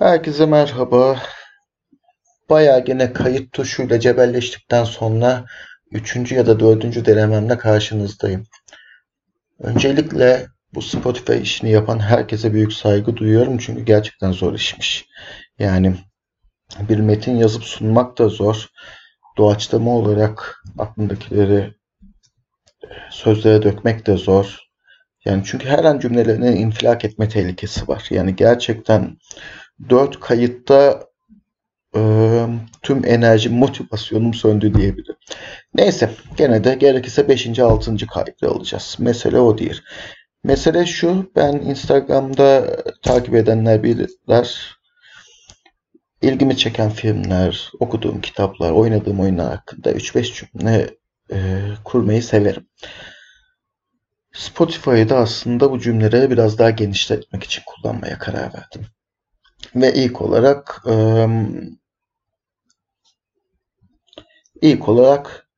Herkese merhaba. Bayağı gene kayıt tuşuyla cebelleştikten sonra üçüncü ya da dördüncü denememle karşınızdayım. Öncelikle bu Spotify işini yapan herkese büyük saygı duyuyorum çünkü gerçekten zor işmiş. Yani bir metin yazıp sunmak da zor. Doğaçlama olarak aklındakileri sözlere dökmek de zor. Yani çünkü her an cümlelerinin infilak etme tehlikesi var. Yani gerçekten dört kayıtta e, tüm enerji motivasyonum söndü diyebilirim. Neyse gene de gerekirse 5. 6. kaydı alacağız. Mesele o değil. Mesele şu ben Instagram'da takip edenler bilirler. İlgimi çeken filmler, okuduğum kitaplar, oynadığım oyunlar hakkında 3-5 cümle e, kurmayı severim. Spotify'da aslında bu cümleleri biraz daha genişletmek için kullanmaya karar verdim. Ve ilk olarak ilk olarak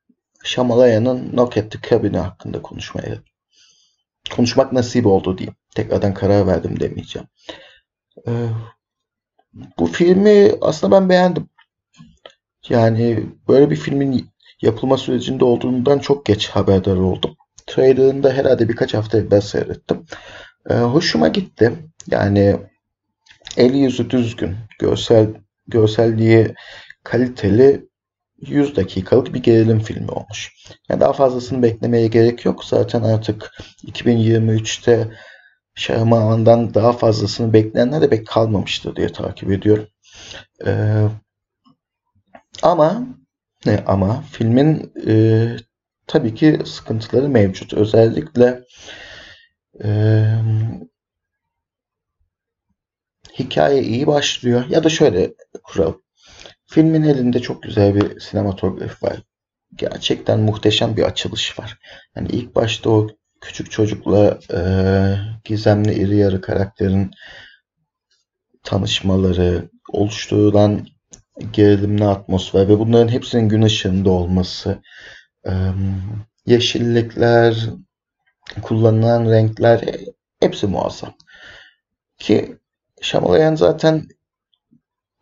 Şamalaya'nın Knock at the Cabin'i hakkında konuşmaya konuşmak nasip oldu diyeyim. Tekrardan karar verdim demeyeceğim. Bu filmi aslında ben beğendim. Yani böyle bir filmin yapılma sürecinde olduğundan çok geç haberdar oldum. Trailer'ını da herhalde birkaç hafta evvel seyrettim. hoşuma gitti. Yani el yüzü düzgün, görsel görselliği kaliteli 100 dakikalık bir gerilim filmi olmuş. Yani daha fazlasını beklemeye gerek yok. Zaten artık 2023'te Şahmahan'dan daha fazlasını bekleyenler de pek kalmamıştır diye takip ediyorum. Ee, ama ne ama filmin e, tabii ki sıkıntıları mevcut. Özellikle e, hikaye iyi başlıyor. Ya da şöyle kuralım. Filmin elinde çok güzel bir sinematografi var. Gerçekten muhteşem bir açılış var. Yani ilk başta o küçük çocukla e, gizemli iri yarı karakterin tanışmaları, oluşturulan gerilimli atmosfer ve bunların hepsinin gün ışığında olması, e, yeşillikler, kullanılan renkler hepsi muazzam. Ki Shyamalan zaten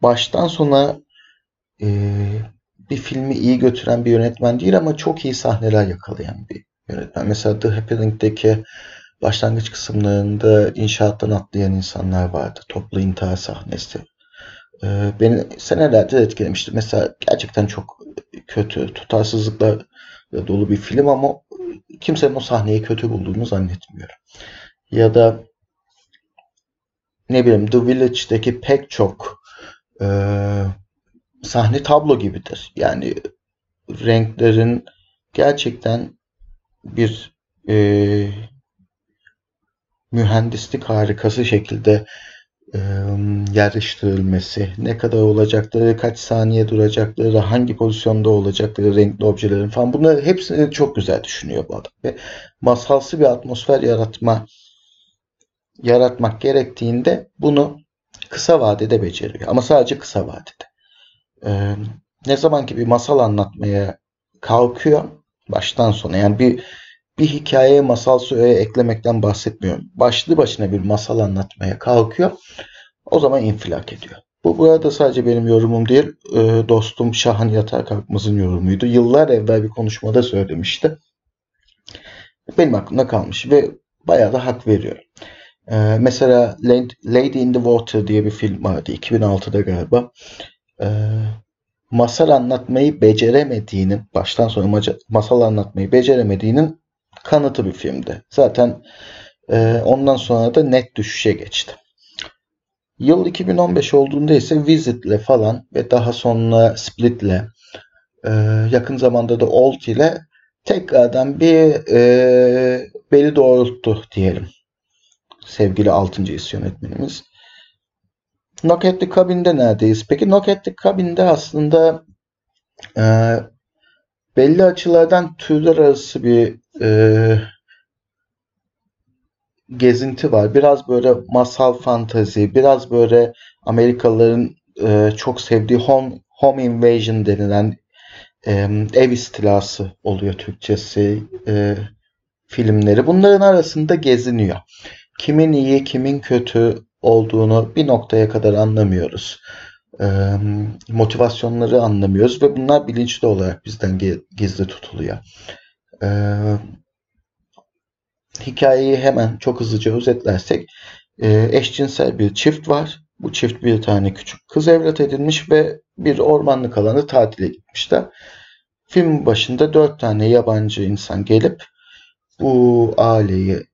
baştan sona e, bir filmi iyi götüren bir yönetmen değil ama çok iyi sahneler yakalayan bir yönetmen. Mesela The Happening'deki başlangıç kısımlarında inşaattan atlayan insanlar vardı. Toplu intihar sahnesi. E, beni senelerdir etkilemişti. Mesela gerçekten çok kötü, tutarsızlıkla dolu bir film ama kimsenin o sahneyi kötü bulduğunu zannetmiyorum. Ya da ne bileyim The Village'deki pek çok e, sahne tablo gibidir. Yani renklerin gerçekten bir e, mühendislik harikası şekilde e, yerleştirilmesi, ne kadar olacakları, kaç saniye duracakları, hangi pozisyonda olacakları, renkli objelerin falan bunları hepsini çok güzel düşünüyor bu adam. Ve masalsı bir atmosfer yaratma yaratmak gerektiğinde bunu kısa vadede beceriyor. Ama sadece kısa vadede. Ee, ne zaman ki bir masal anlatmaya kalkıyor baştan sona yani bir bir hikayeye masal söyle eklemekten bahsetmiyorum. Başlı başına bir masal anlatmaya kalkıyor. O zaman infilak ediyor. Bu burada sadece benim yorumum değil. E, dostum Şahan Yatar Kalkmaz'ın yorumuydu. Yıllar evvel bir konuşmada söylemişti. Benim aklımda kalmış ve bayağı da hak veriyorum. Ee, mesela Lady in the Water diye bir film vardı 2006'da galiba. Ee, masal anlatmayı beceremediğinin, baştan sona masal anlatmayı beceremediğinin kanıtı bir filmdi. Zaten e, ondan sonra da net düşüşe geçti. Yıl 2015 olduğunda ise Visit'le falan ve daha sonra Split'le e, yakın zamanda da Old ile tekrardan bir e, beli doğrulttu diyelim sevgili 6. his yönetmenimiz. Knock at Cabin'de neredeyiz? Peki Knock at Cabin'de aslında e, belli açılardan türler arası bir e, gezinti var. Biraz böyle masal fantazi, biraz böyle Amerikalıların e, çok sevdiği home, home invasion denilen e, ev istilası oluyor Türkçesi e, filmleri. Bunların arasında geziniyor kimin iyi, kimin kötü olduğunu bir noktaya kadar anlamıyoruz. Ee, motivasyonları anlamıyoruz ve bunlar bilinçli olarak bizden gizli tutuluyor. Ee, hikayeyi hemen çok hızlıca özetlersek e, eşcinsel bir çift var. Bu çift bir tane küçük kız evlat edinmiş ve bir ormanlık alanı tatile gitmişler. Film başında dört tane yabancı insan gelip bu aileyi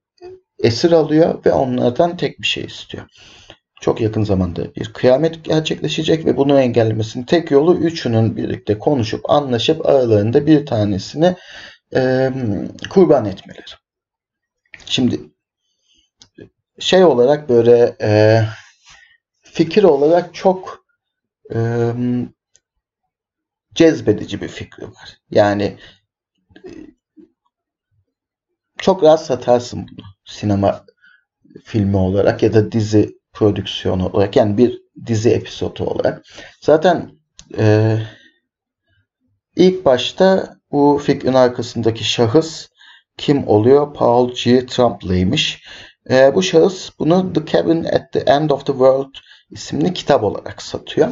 esir alıyor ve onlardan tek bir şey istiyor. Çok yakın zamanda bir kıyamet gerçekleşecek ve bunu engellemesinin tek yolu üçünün birlikte konuşup anlaşıp aralarında bir tanesini e, kurban etmeleri. Şimdi şey olarak böyle e, fikir olarak çok e, cezbedici bir fikri var. Yani çok rahat satarsın bunu sinema filmi olarak ya da dizi prodüksiyonu olarak yani bir dizi episodu olarak. Zaten e, ilk başta bu fikrin arkasındaki şahıs kim oluyor? Paul G. Trembley'miş. E, bu şahıs bunu The Cabin at the End of the World isimli kitap olarak satıyor.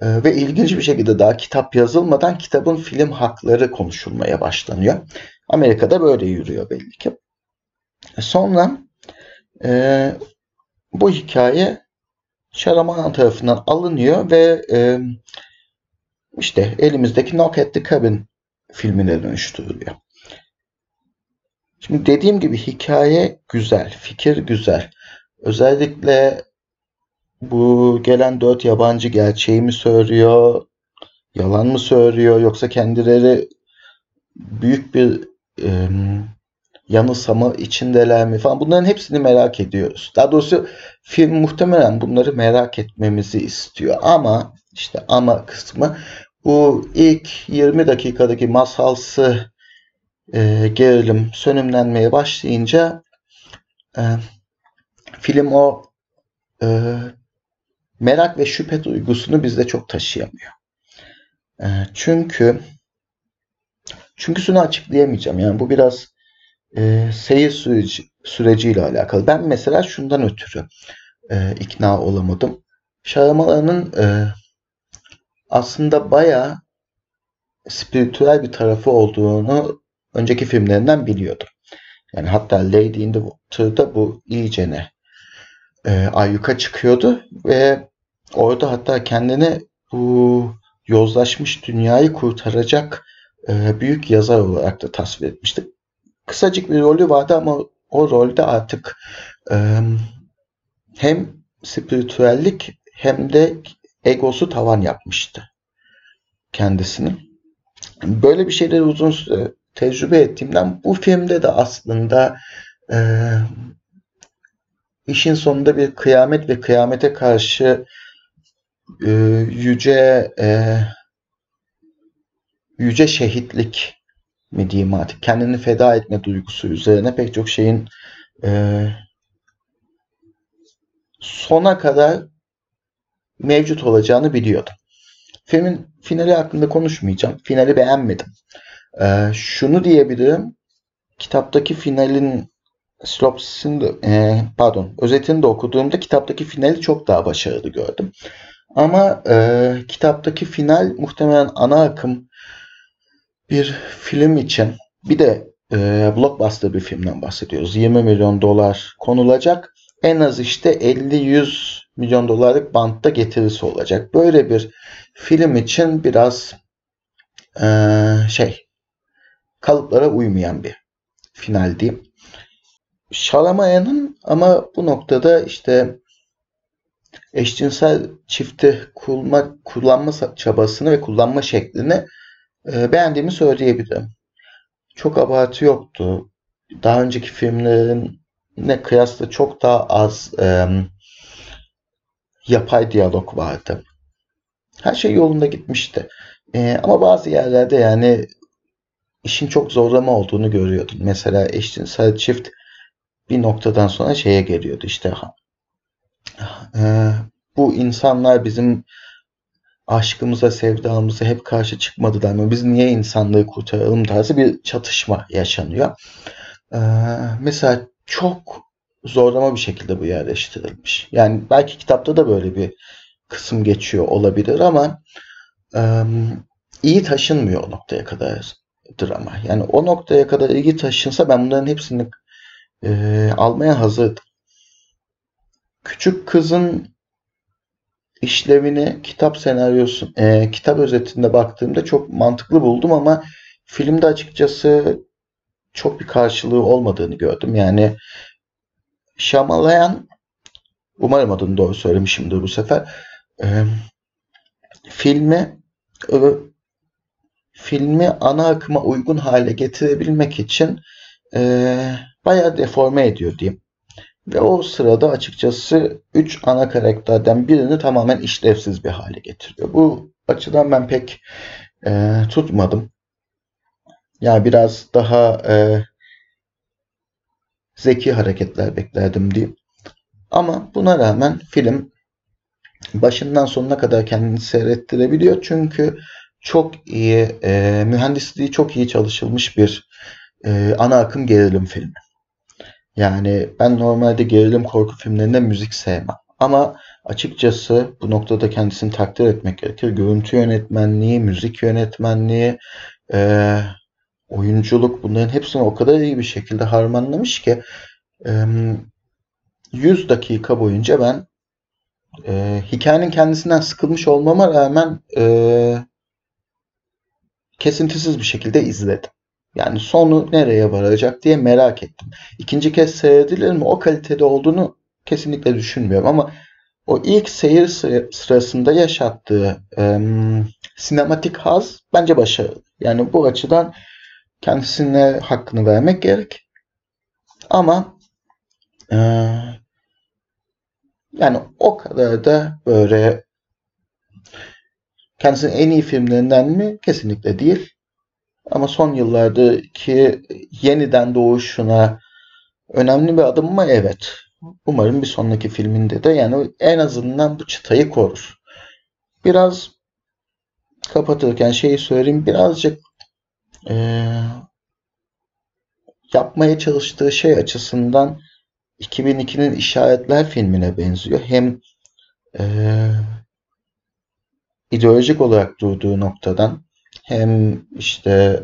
E, ve ilginç bir şekilde daha kitap yazılmadan kitabın film hakları konuşulmaya başlanıyor. Amerika'da böyle yürüyor belli ki. Sonra e, bu hikaye Şaraman tarafından alınıyor ve e, işte elimizdeki Knock at the Cabin filmine dönüştürülüyor. Şimdi dediğim gibi hikaye güzel, fikir güzel. Özellikle bu gelen dört yabancı gerçeği mi söylüyor, yalan mı söylüyor yoksa kendileri büyük bir e, yanılsama içindeler mi falan bunların hepsini merak ediyoruz. Daha doğrusu film muhtemelen bunları merak etmemizi istiyor ama işte ama kısmı bu ilk 20 dakikadaki masalsı e, gerilim sönümlenmeye başlayınca e, film o e, merak ve şüphe duygusunu bizde çok taşıyamıyor. E, çünkü çünkü şunu açıklayamayacağım. Yani bu biraz e, seyir süreci, süreciyle alakalı. Ben mesela şundan ötürü e, ikna olamadım. Şaramalarının e, aslında bayağı spiritüel bir tarafı olduğunu önceki filmlerinden biliyordum. Yani hatta Lady in the Water'da bu iyicene e, ayyuka çıkıyordu ve orada hatta kendini bu yozlaşmış dünyayı kurtaracak e, büyük yazar olarak da tasvir etmişti. Kısacık bir rolü vardı ama o rolde artık e, hem spiritüellik hem de egosu tavan yapmıştı kendisinin. Böyle bir şeyleri uzun süre tecrübe ettiğimden bu filmde de aslında e, işin sonunda bir kıyamet ve kıyamete karşı e, yüce e, yüce şehitlik mi diyeyim artık kendini feda etme duygusu üzerine pek çok şeyin e, sona kadar mevcut olacağını biliyordum. Filmin finali hakkında konuşmayacağım. Finali beğenmedim. Ee, şunu diyebilirim. Kitaptaki finalin Slops'in e, pardon özetini de okuduğumda kitaptaki finali çok daha başarılı gördüm. Ama e, kitaptaki final muhtemelen ana akım bir film için bir de e, blockbuster bir filmden bahsediyoruz. 20 milyon dolar konulacak. En az işte 50-100 milyon dolarlık bantta getirisi olacak. Böyle bir film için biraz e, şey kalıplara uymayan bir final diyeyim. Şalamaya'nın ama bu noktada işte eşcinsel çifti kullanma, kullanma çabasını ve kullanma şeklini e, beğendiğimi söyleyebilirim. Çok abartı yoktu. Daha önceki filmlerin ne kıyasla çok daha az e, yapay diyalog vardı. Her şey yolunda gitmişti. E, ama bazı yerlerde yani işin çok zorlama olduğunu görüyordun. Mesela eşcinsel çift bir noktadan sonra şeye geliyordu işte e, bu insanlar bizim aşkımıza, sevdamıza hep karşı çıkmadılar mı? Biz niye insanlığı kurtaralım tarzı bir çatışma yaşanıyor. Ee, mesela çok zorlama bir şekilde bu yerleştirilmiş. Yani belki kitapta da böyle bir kısım geçiyor olabilir ama iyi taşınmıyor o noktaya kadar drama. Yani o noktaya kadar iyi taşınsa ben bunların hepsini almaya hazırdım. Küçük kızın işlevini kitap senaryosu, e, kitap özetinde baktığımda çok mantıklı buldum ama filmde açıkçası çok bir karşılığı olmadığını gördüm. Yani Şamalayan umarım adını doğru söylemişimdir bu sefer. E, filmi e, filmi ana akıma uygun hale getirebilmek için e, bayağı deforme ediyor diyeyim. Ve o sırada açıkçası 3 ana karakterden birini tamamen işlevsiz bir hale getiriyor. Bu açıdan ben pek e, tutmadım. Yani biraz daha e, zeki hareketler beklerdim diyeyim. Ama buna rağmen film başından sonuna kadar kendini seyrettirebiliyor. Çünkü çok iyi, e, mühendisliği çok iyi çalışılmış bir e, ana akım gerilim filmi. Yani ben normalde gerilim korku filmlerinde müzik sevmem. Ama açıkçası bu noktada kendisini takdir etmek gerekir. Görüntü yönetmenliği, müzik yönetmenliği, e, oyunculuk bunların hepsini o kadar iyi bir şekilde harmanlamış ki e, 100 dakika boyunca ben e, hikayenin kendisinden sıkılmış olmama rağmen e, kesintisiz bir şekilde izledim. Yani sonu nereye varacak diye merak ettim. İkinci kez seyredilir mi? O kalitede olduğunu kesinlikle düşünmüyorum ama o ilk seyir sırasında yaşattığı e, sinematik haz bence başarılı. Yani bu açıdan kendisine hakkını vermek gerek. Ama e, yani o kadar da böyle kendisinin en iyi filmlerinden mi? Kesinlikle değil. Ama son yıllardaki yeniden doğuşuna önemli bir adım mı? Evet. Umarım bir sonraki filminde de yani en azından bu çıtayı korur. Biraz kapatırken şeyi söyleyeyim. Birazcık e, yapmaya çalıştığı şey açısından 2002'nin işaretler filmine benziyor. Hem e, ideolojik olarak durduğu noktadan hem işte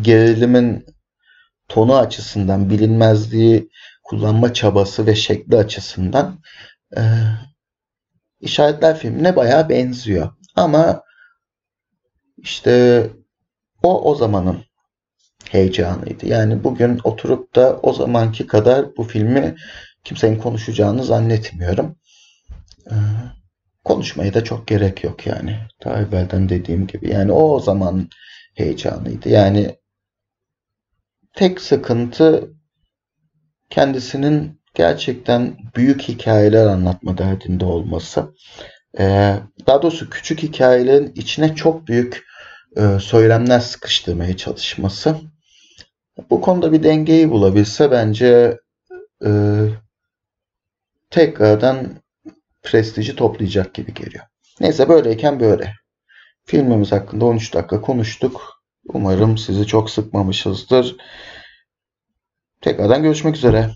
gerilimin tonu açısından bilinmezliği kullanma çabası ve şekli açısından e, işaretler filmine bayağı benziyor. Ama işte o o zamanın heyecanıydı. Yani bugün oturup da o zamanki kadar bu filmi kimsenin konuşacağını zannetmiyorum. Ee, konuşmaya da çok gerek yok yani. Daha evvelden dediğim gibi. Yani o zaman heyecanıydı. Yani tek sıkıntı kendisinin gerçekten büyük hikayeler anlatma derdinde olması. Ee, daha doğrusu küçük hikayelerin içine çok büyük e, söylemler sıkıştırmaya çalışması. Bu konuda bir dengeyi bulabilse bence e, tekrardan prestiji toplayacak gibi geliyor. Neyse böyleyken böyle. Filmimiz hakkında 13 dakika konuştuk. Umarım sizi çok sıkmamışızdır. Tekrardan görüşmek üzere.